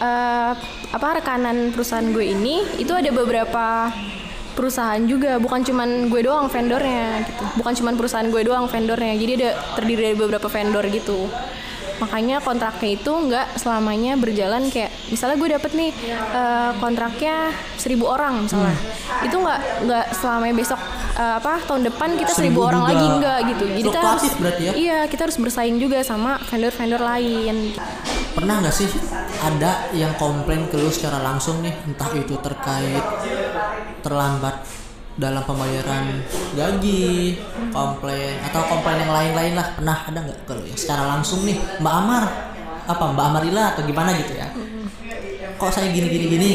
eh, apa rekanan perusahaan gue ini itu ada beberapa perusahaan juga bukan cuman gue doang vendornya gitu. Bukan cuman perusahaan gue doang vendornya jadi ada terdiri dari beberapa vendor gitu. Makanya kontraknya itu nggak selamanya berjalan kayak misalnya gue dapet nih eh, kontraknya seribu orang misalnya. Itu nggak nggak selamanya besok eh, apa tahun depan kita seribu, Seribu orang lagi enggak gitu. Jadi kita harus ya? Iya, kita harus bersaing juga sama vendor-vendor lain. Pernah nggak sih ada yang komplain ke lu secara langsung nih, entah itu terkait terlambat dalam pembayaran gaji, komplain atau komplain yang lain-lain lah pernah ada nggak ke lu yang secara langsung nih Mbak Amar apa Mbak Amarila atau gimana gitu ya? Kok saya gini-gini gini?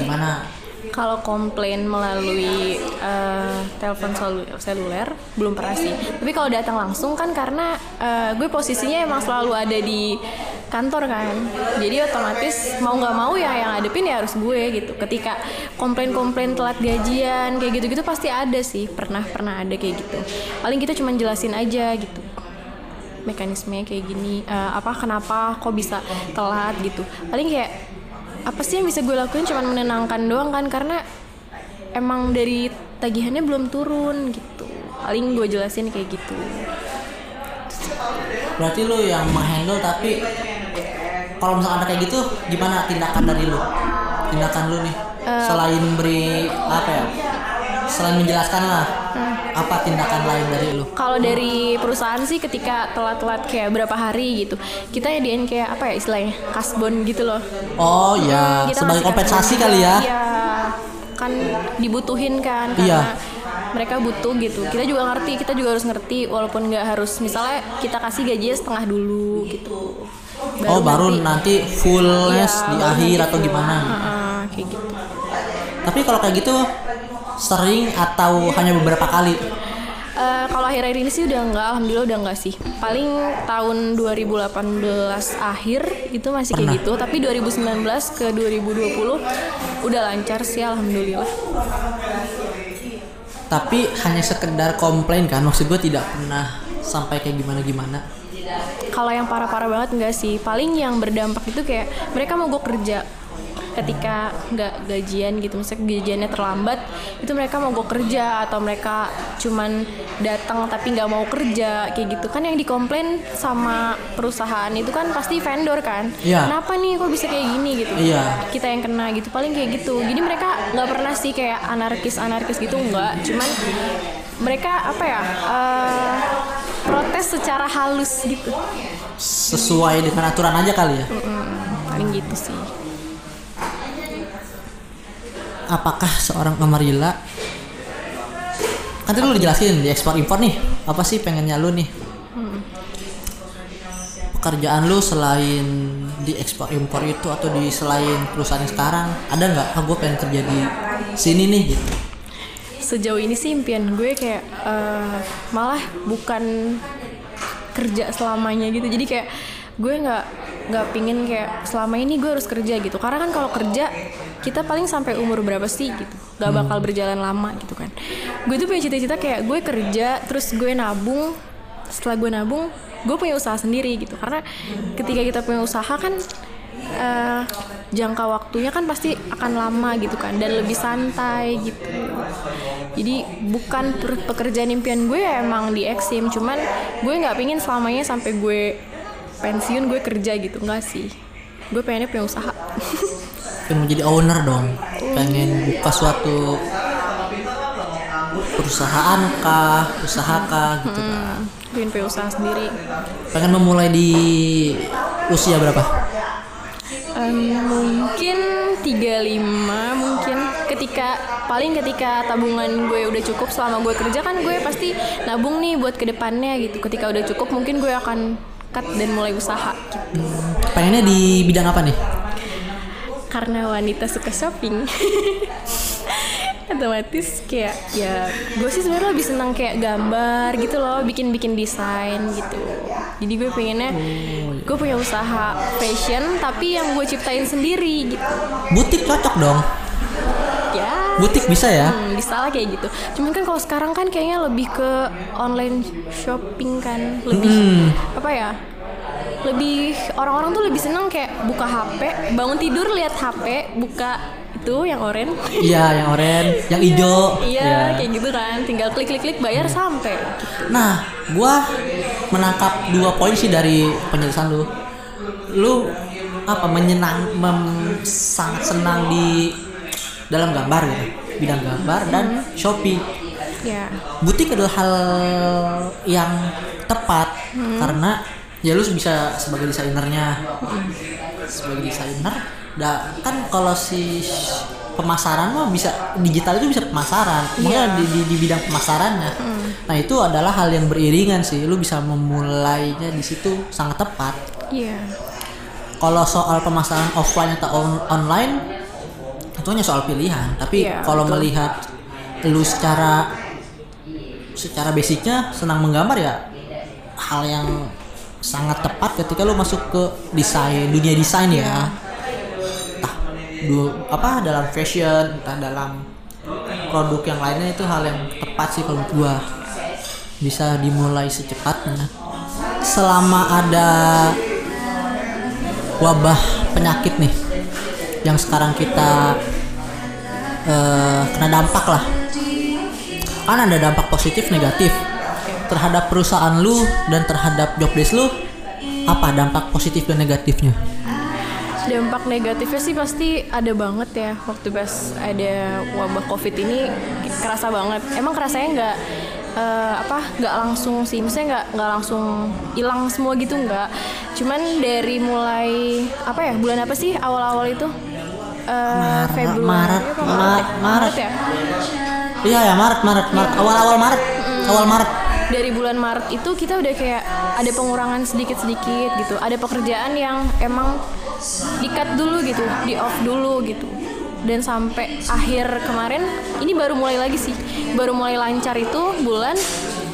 Gimana? Kalau komplain melalui eh, telepon selu- seluler belum pernah sih. Tapi kalau datang langsung kan karena eh, gue posisinya emang selalu ada di kantor kan. Jadi otomatis mau nggak mau ya yang hadepin ya harus gue gitu. Ketika komplain-komplain telat gajian kayak gitu-gitu pasti ada sih. Pernah pernah ada kayak gitu. Paling kita cuma jelasin aja gitu. mekanismenya kayak gini eh, apa kenapa kok bisa telat gitu paling kayak apa sih yang bisa gue lakuin cuman menenangkan doang kan karena emang dari tagihannya belum turun gitu paling gue jelasin kayak gitu Berarti lu yang menghandle tapi kalau misalkan ada kayak gitu gimana tindakan dari lu tindakan lu nih selain memberi apa ya selain menjelaskan lah apa tindakan lain dari lu Kalau dari perusahaan sih ketika telat-telat kayak berapa hari gitu, kita jadiin kayak apa ya istilahnya kasbon gitu loh. oh ya Kita sebagai kompensasi kasbon. kali ya Iya, kan dibutuhin kan Iya. karena mereka butuh gitu. Kita juga ngerti, kita juga harus ngerti walaupun nggak harus misalnya kita kasih gajinya setengah dulu gitu. Oh baru nanti fullnya Iya, di baru akhir nanti atau full. gimana Heeh, kayak gitu. tapi kalau kayak gitu sering atau hanya beberapa kali Eh, kalau akhir-akhir ini sih udah enggak, alhamdulillah udah enggak sih. Paling tahun 2018 akhir itu masih kayak Pernah. gitu, tapi 2019 ke 2020 udah lancar sih alhamdulillah. tapi hanya sekedar komplain kan maksud gue tidak pernah sampai kayak gimana gimana Kalau yang parah-parah banget enggak sih. Paling yang berdampak itu kayak mereka mau gue kerja ketika nggak gajian gitu misalnya gajiannya terlambat itu mereka mau gue kerja atau mereka cuman datang tapi nggak mau kerja kayak gitu kan yang dikomplain sama perusahaan itu kan pasti vendor kan Iya. kenapa nih kok bisa kayak gini gitu Iya. kita yang kena gitu paling kayak gitu jadi mereka nggak pernah sih kayak anarkis anarkis gitu nggak cuman mereka apa ya eh, protes secara halus gitu. Sesuai dengan aturan aja kali ya? Mm, paling gitu sih. Apakah seorang Amarilla kan tadi lu dijelasin di ekspor impor nih apa sih pengennya lu nih? Pekerjaan lu selain di ekspor impor itu atau di selain perusahaan yang sekarang ada nggak? Ah gue pengen kerja di sini nih gitu. Sejauh ini sih impian gue kayak eh, malah bukan kerja selamanya gitu. Jadi kayak gue nggak nggak pingin kayak selama ini gue harus kerja gitu. Karena kan kalau kerja kita paling sampai umur berapa sih gitu? Nggak bakal berjalan lama gitu kan. Gue tuh punya cita-cita kayak gue kerja terus gue nabung. Setelah gue nabung gue punya usaha sendiri gitu. Karena ketika kita punya usaha kan eh, jangka waktunya kan pasti akan lama gitu kan dan lebih santai gitu. Jadi bukan pekerjaan impian gue ya emang di Exim cuman gue nggak pingin selamanya sampai gue pensiun gue kerja gitu nggak sih. Gue pengennya punya usaha. Pengen menjadi owner dong. Pengen buka suatu perusahaan kah usaha kah gitu kan. Pengen punya usaha sendiri. Pengen memulai di usia berapa Em, mungkin 35 mungkin. Ketika paling ketika tabungan gue udah cukup selama gue kerja kan gue pasti nabung nih buat ke depannya gitu. Ketika udah cukup mungkin gue akan cut dan mulai usaha gitu. pengennya di bidang apa nih? Karena wanita suka shopping. Otomatis kayak ya gue sih sebenarnya lebih senang kayak gambar gitu loh bikin bikin desain gitu jadi gue pengennya gue punya usaha fashion tapi yang gue ciptain sendiri gitu butik cocok dong ya butik bisa ya Hmm, bisa lah kayak gitu. Cuman kan kalau sekarang kan kayaknya lebih ke online shopping kan, lebih Hmm. apa ya? Lebih orang-orang tuh lebih seneng kayak buka HP, bangun tidur lihat HP, buka itu yang oranye. iya yang oranye yang hijau Iya, Ya. kayak gitu kan. Tinggal klik-klik-klik bayar sampai. nah gua menangkap dua poin sih dari penjelasan lu lu apa menyenang mem- sangat senang di dalam gambar gitu bidang gambar dan shopee Ya. butik adalah hal yang tepat karena ya lu bisa sebagai desainernya sebagai desainer da, kan kalau si pemasaran mah bisa digital itu bisa pemasaran. Makanya di, di, di bidang pemasarannya. Nah itu adalah hal yang beriringan sih. Lu bisa memulainya di situ sangat tepat. Iya. kalau soal pemasaran offline atau on- online itu hanya soal pilihan. Tapi Iya, kalau melihat lu secara secara basicnya senang menggambar ya hal yang sangat tepat ketika lu masuk ke desain dunia desain ya. Entah du, apa dalam fashion entah dalam produk yang lainnya itu hal yang tepat sih kalau gua. Bisa dimulai secepatnya. Selama ada wabah penyakit nih yang sekarang kita eh, kena dampak lah. Kan ada dampak positif negatif. Terhadap perusahaan lu dan terhadap job desk lu apa dampak positif dan negatifnya dampak negatifnya sih pasti ada banget ya. Waktu pas ada wabah covid ini kerasa banget. Emang kerasanya nggak eh, apa nggak langsung sih. Misalnya nggak nggak langsung hilang semua gitu nggak. Cuman dari mulai apa ya bulan apa sih awal-awal itu? Eh, Februari Maret, apa Maret, Maret. ya? Iya ya Maret Maret Maret. Awal-awal Maret. Awal Maret. Dari bulan Maret itu kita udah kayak ada pengurangan sedikit-sedikit gitu. Ada pekerjaan yang emang di-cut dulu gitu, di-off dulu gitu. Dan sampai akhir kemarin ini baru mulai lagi sih. Baru mulai lancar itu bulan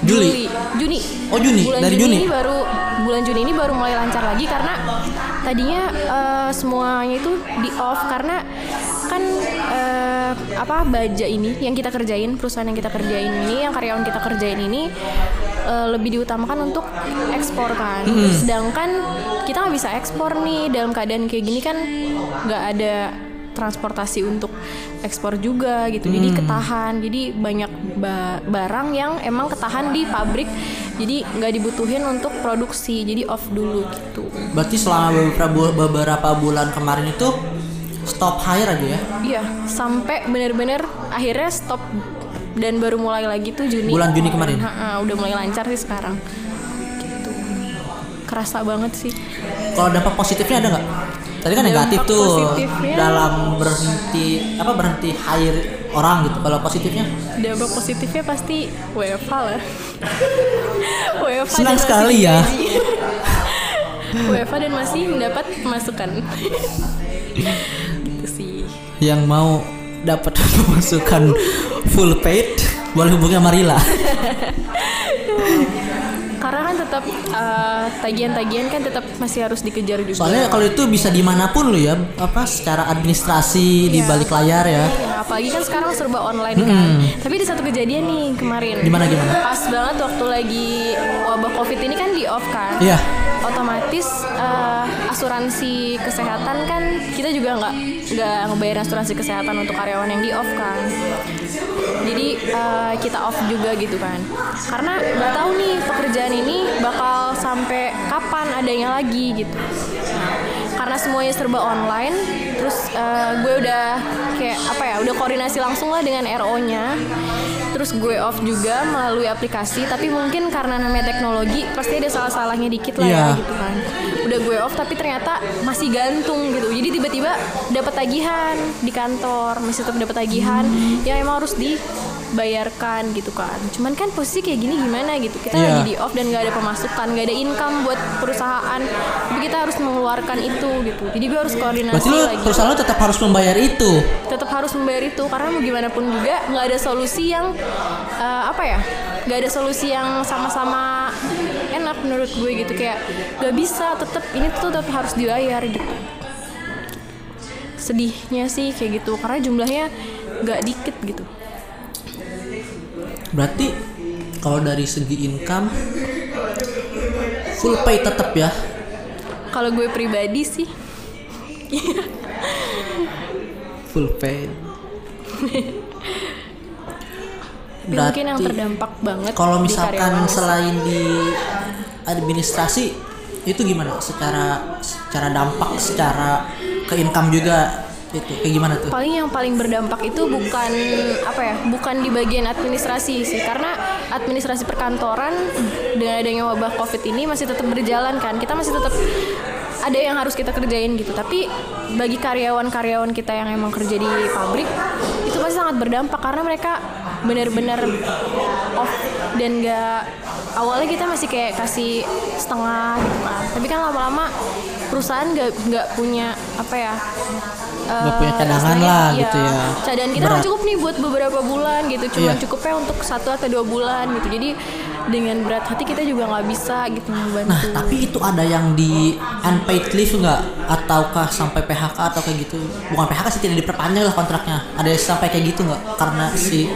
Juli. Juni. Oh, Juni. Bulan Dari Juni, Juni. ini baru bulan Juni ini baru mulai lancar lagi karena tadinya eh, semuanya itu di-off karena kan eh, apa baja ini yang kita kerjain perusahaan yang kita kerjain ini yang karyawan kita kerjain ini eh, lebih diutamakan untuk ekspor kan. Sedangkan kita nggak bisa ekspor nih dalam keadaan kayak gini kan nggak ada transportasi untuk ekspor juga gitu. Jadi ketahan. Jadi banyak ba- barang yang emang ketahan di pabrik jadi nggak dibutuhin untuk produksi jadi off dulu gitu. Berarti selama beberapa bulan kemarin itu stop hire aja ya? Iya, sampai bener-bener akhirnya stop dan baru mulai lagi tuh Juni. Bulan Juni kemarin? Ha-ha, udah mulai lancar sih sekarang. Gitu. Kerasa banget sih. kalau dampak positifnya ada nggak tadi kan Dampak negatif tuh positifnya- dalam berhenti apa berhenti hire orang gitu kalau positifnya Dampak positifnya pasti WFH lah. WFH Senang sekali ya. WFH dan masih mendapat pemasukan. gitu sih. yang mau dapat pemasukan full paid boleh hubungi sama Rila Karena kan tetap eh, tagihan-tagihan kan tetap masih harus dikejar juga. soalnya kalau itu bisa di mana pun lo ya apa secara administrasi di Iya. balik layar ya Iya, apalagi kan sekarang serba online kan. Tapi ada satu kejadian nih kemarin. Gimana, gimana? Pas banget waktu lagi wabah covid ini kan di off kan. Iya. Otomatis eh, asuransi kesehatan kan kita juga nggak nggak ngebayar asuransi kesehatan untuk karyawan yang di off kan. Jadi eh, kita off juga gitu kan. Karena nggak tahu nih pekerjaan ini bakal sampai kapan adanya lagi gitu. Karena semuanya serba online, terus eh, gue udah kayak apa ya, udah koordinasi langsung lah dengan RO-nya. Terus gue off juga melalui aplikasi, tapi mungkin karena namanya teknologi pasti ada salah-salahnya dikit lah Iya. ya gitu kan. Udah gue off tapi ternyata masih gantung gitu. Jadi tiba-tiba dapat tagihan di kantor, masih tetap dapat tagihan yang emang harus dibayarkan gitu kan. Cuman kan posisi kayak gini gimana gitu. Kita Iya. lagi di off dan nggak ada pemasukan, nggak ada income buat perusahaan. Tapi kita harus mengeluarkan itu gitu. Jadi gue harus koordinasi berarti lo lagi perusahaan lo tetap harus membayar itu tetap harus membayar itu karena mau gimana pun juga nggak ada solusi yang eh, apa ya nggak ada solusi yang sama-sama enak menurut gue gitu kayak nggak bisa tetap ini tuh tetap harus dibayar gitu sedihnya sih kayak gitu karena jumlahnya nggak dikit gitu berarti kalau dari segi income full pay tetap ya? Kalau gue pribadi sih. Full pay. Tapi mungkin yang terdampak banget kalau di misalkan sih. selain di administrasi itu gimana? Secara secara dampak secara ke income juga itu kayak gimana tuh? Paling yang paling berdampak itu bukan apa ya bukan di bagian administrasi sih. Karena administrasi perkantoran dengan adanya wabah covid ini masih tetap berjalan kan. Kita masih tetap ada yang harus kita kerjain gitu. Tapi bagi karyawan-karyawan kita yang emang kerja di pabrik itu pasti sangat berdampak. Karena mereka benar-benar off dan gak awalnya kita masih kayak kasih setengah gitu kan. Tapi kan lama-lama perusahaan gak nggak punya apa ya Nggak punya eh, cadangan istilahnya, lah iya, gitu ya. Cadangan kita nggak cukup nih buat beberapa bulan gitu, cuma Iya. cukupnya untuk satu atau dua bulan gitu. Jadi dengan berat hati kita juga nggak bisa gitu membantu. nah tapi itu ada yang di unpaid leave nggak ataukah sampai PHK atau kayak gitu bukan PHK sih tidak diperpanjang lah kontraknya ada yang sampai kayak gitu nggak karena si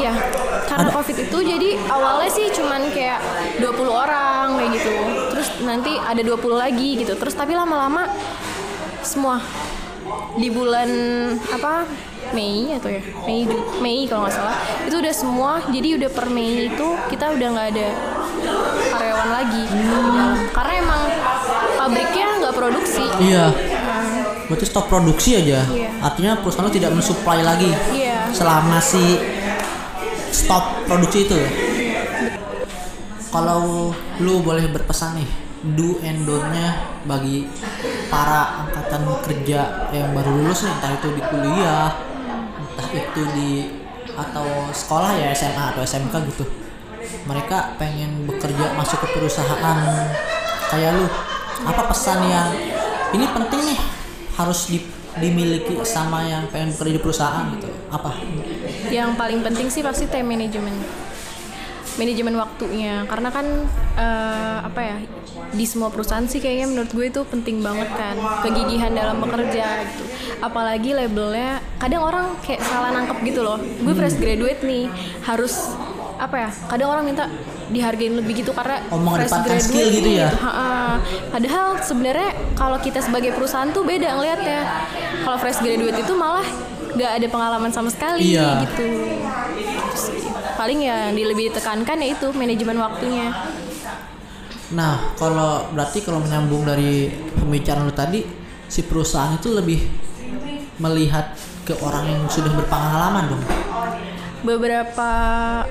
Iya, karena Ada. covid itu jadi awalnya sih cuman kayak 20 orang kayak gitu. Terus nanti ada 20 lagi gitu. Terus tapi lama-lama semua di bulan apa Mei atau ya? Mei Mei kalau nggak salah. Itu udah semua jadi udah per Mei itu kita udah nggak ada karyawan lagi. Dalam. karena emang pabriknya nggak produksi. Iya. Nah, berarti stop produksi aja. Iya. artinya perusahaan lo tidak mensuplai lagi Iya. selama si stop produksi itu ya? Kalau lu boleh berpesan nih do and don't-nya bagi para angkatan kerja yang baru lulus nih entah itu di kuliah entah itu di atau sekolah ya SMA atau SMK gitu. Mereka pengen bekerja masuk ke perusahaan. Kayak lu apa pesan yang ini penting nih harus di- dimiliki sama yang pengen bekerja di perusahaan gitu. Apa? Yang paling penting sih pasti time management. Manajemen waktunya karena kan eh, apa ya di semua perusahaan sih kayaknya menurut gue itu penting banget kan kegigihan dalam bekerja gitu. Apalagi labelnya kadang orang kayak salah nangkep gitu loh. Gue fresh graduate nih harus apa ya? Kadang orang minta dihargain lebih gitu karena Oh, mengedepankan skill gitu ya? Ha-ha. Padahal sebenarnya kalau kita sebagai perusahaan tuh beda ngelihatnya. Kalau fresh graduate itu malah nggak ada pengalaman sama sekali Iya. gitu. Paling ya yang lebih ditekankan ya itu manajemen waktunya. Nah, kalau berarti kalau menyambung dari pembicaraan lu tadi, si perusahaan itu lebih melihat ke orang yang sudah berpengalaman dong. Beberapa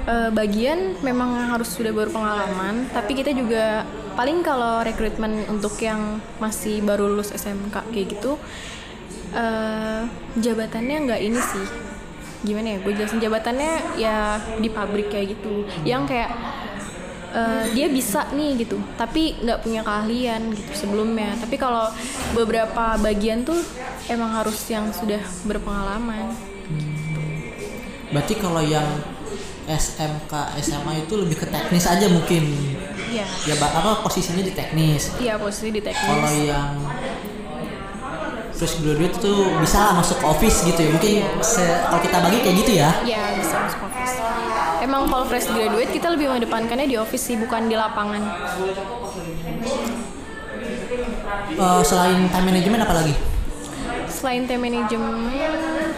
eh, bagian memang harus sudah berpengalaman, tapi kita juga paling kalau rekrutmen untuk yang masih baru lulus SMK kayak gitu eh, jabatannya nggak ini sih gimana ya gue jelasin jabatannya ya di pabrik kayak gitu yang kayak eh, dia bisa nih gitu tapi nggak punya keahlian gitu sebelumnya tapi kalau beberapa bagian tuh emang harus yang sudah berpengalaman Berarti kalau yang SMK SMA itu lebih ke teknis aja mungkin. Iya. Ya apa posisinya di teknis. Iya posisi di teknis. Kalau yang fresh graduate itu bisa lah masuk ke office gitu ya. Mungkin kalau kita bagi kayak gitu ya. Iya bisa masuk office. Emang kalau fresh graduate kita lebih mengedepankannya di office sih bukan di lapangan. Eh, selain time management apa lagi? Selain time management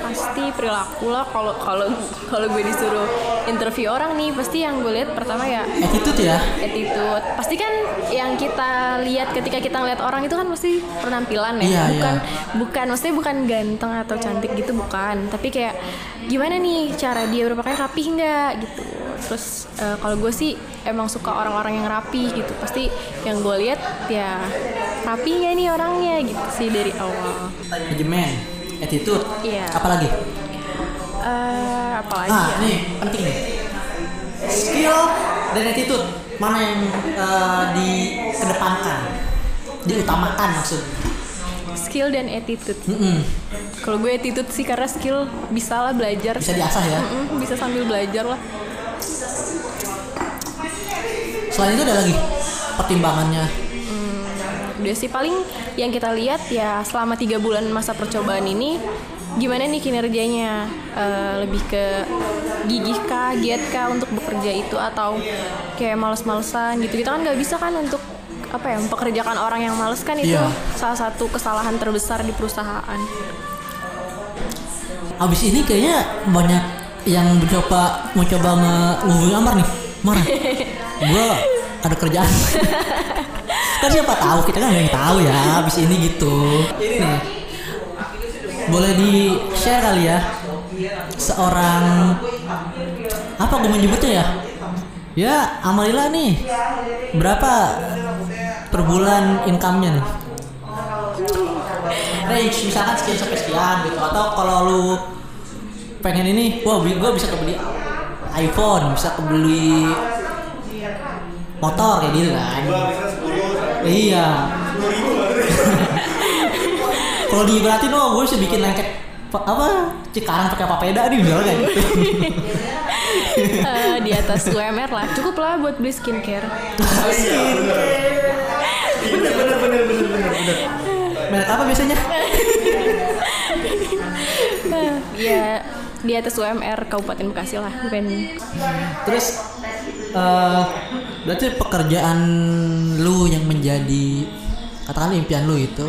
pasti perilaku lah. Kalau kalau kalau gue disuruh interview orang nih pasti yang gue lihat pertama ya Attitude ya. attitude. Pasti kan yang kita lihat ketika kita ngeliat orang itu kan pasti penampilan ya, Iya, bukan iya. bukan maksudnya bukan ganteng atau cantik gitu bukan, tapi kayak gimana nih cara dia berpakaian rapih nggak gitu. Terus eh, kalau gue sih emang suka orang-orang yang rapi gitu. Pasti yang gue lihat ya rapi nggak nih orangnya gitu sih dari awal. Manajemen, attitude. Iya. Apalagi? Eh, apalagi Nah, ya? nih penting nih. Skill dan attitude mana yang eh, dikedepankan, diutamakan maksud. Skill dan attitude. Mm-mm. Kalau gue attitude sih karena skill bisa lah belajar. Bisa diasah ya. Mm-mm, bisa sambil belajar lah. Selain itu ada lagi pertimbangannya. Udah sih paling yang kita lihat ya selama tiga bulan masa percobaan ini gimana nih kinerjanya Eh, lebih ke gigih kah, giat kah untuk bekerja itu atau kayak males-malesan gitu kita kan nggak bisa kan untuk apa ya mempekerjakan orang yang males kan itu Iya. salah satu kesalahan terbesar di perusahaan. Abis ini kayaknya banyak yang mencoba mau coba nge Amar nih. Mar, gua ada kerjaan. kan siapa tahu kita kan yang tahu ya abis ini gitu. Nih, boleh di share kali ya seorang apa gue menyebutnya ya? Ya Amalila nih berapa per bulan income-nya nih? range misalkan sekian sampai sekian gitu atau kalau lu pengen ini wah gue bisa kebeli iPhone bisa kebeli motor kayak gitu kan iya. Kalau diibaratin oh gue bisa bikin lengket pa- apa? Cikarang pakai papeda nih misalnya kayak gitu. Eh, di atas UMR lah. Cukup lah buat beli skincare. merek apa biasanya? Ya di atas UMR Kabupaten Bekasi lah bukan Terus eh berarti pekerjaan lu yang menjadi katakanlah impian lu itu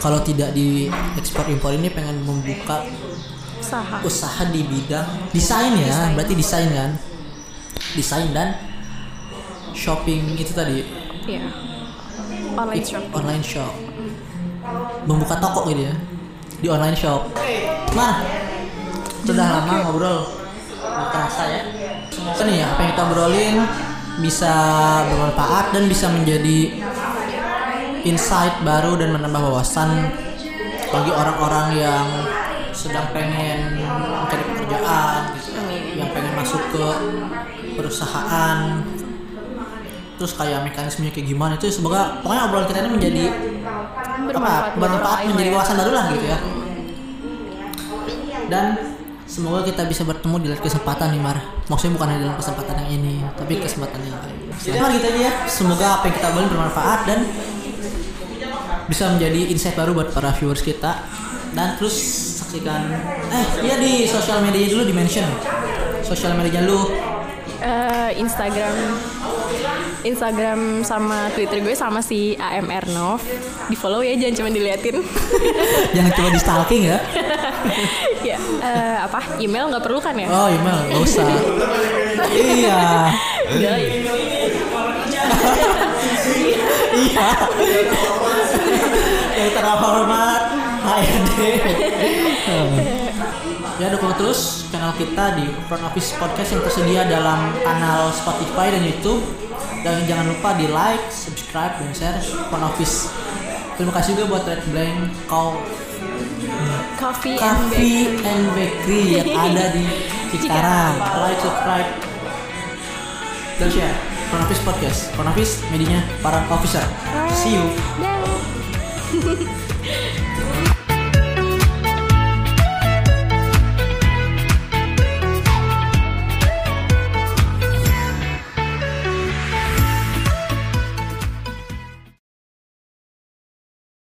kalau tidak di ekspor impor ini pengen membuka usaha. usaha di bidang desain ya, berarti desain kan? Desain dan shopping itu tadi. Ya online shop online shop. membuka toko gitu ya di online shop. Mar, sudah lama ngobrol, nggak terasa ya. Semoga nih ya apa yang kita obrolin bisa bermanfaat dan bisa menjadi insight baru dan menambah wawasan bagi orang-orang yang sedang pengen mencari pekerjaan gitu, yang pengen masuk ke perusahaan. Terus kayak mekanismenya kayak gimana itu semoga pokoknya obrolan kita ini menjadi Bermanfaat apa bermanfaat menjadi ya. wawasan baru lah gitu ya. Dan semoga kita bisa bertemu di lain kesempatan nih Mar. Maksudnya bukan hanya dalam kesempatan yang ini tapi kesempatan yang lain. Jadi Mar gitu aja? Ya semoga apa yang kita boleh bermanfaat dan bisa menjadi insight baru buat para viewers kita. Dan terus saksikan eh iya di sosial media dulu di mention sosial media lu. Eh, Instagram Instagram sama Twitter gue sama si AMR Nov di follow ya jangan cuma diliatin. Jangan coba di stalking ya. Ya eh, apa? Email nggak perlu kan ya? Oh email gak usah. Iya. Iya. Yang terhormat HRD ya dukung terus channel kita di Front Office Podcast yang tersedia dalam kanal Spotify dan YouTube dan jangan lupa di like, subscribe dan share Front Office. Terima kasih juga buat Red Blank kau Coffee, and Coffee Bakery. and Bakery yang ada di Cikarang. Like, subscribe dan share Front Office Podcast. Front Office medianya para officer. See you. Dah.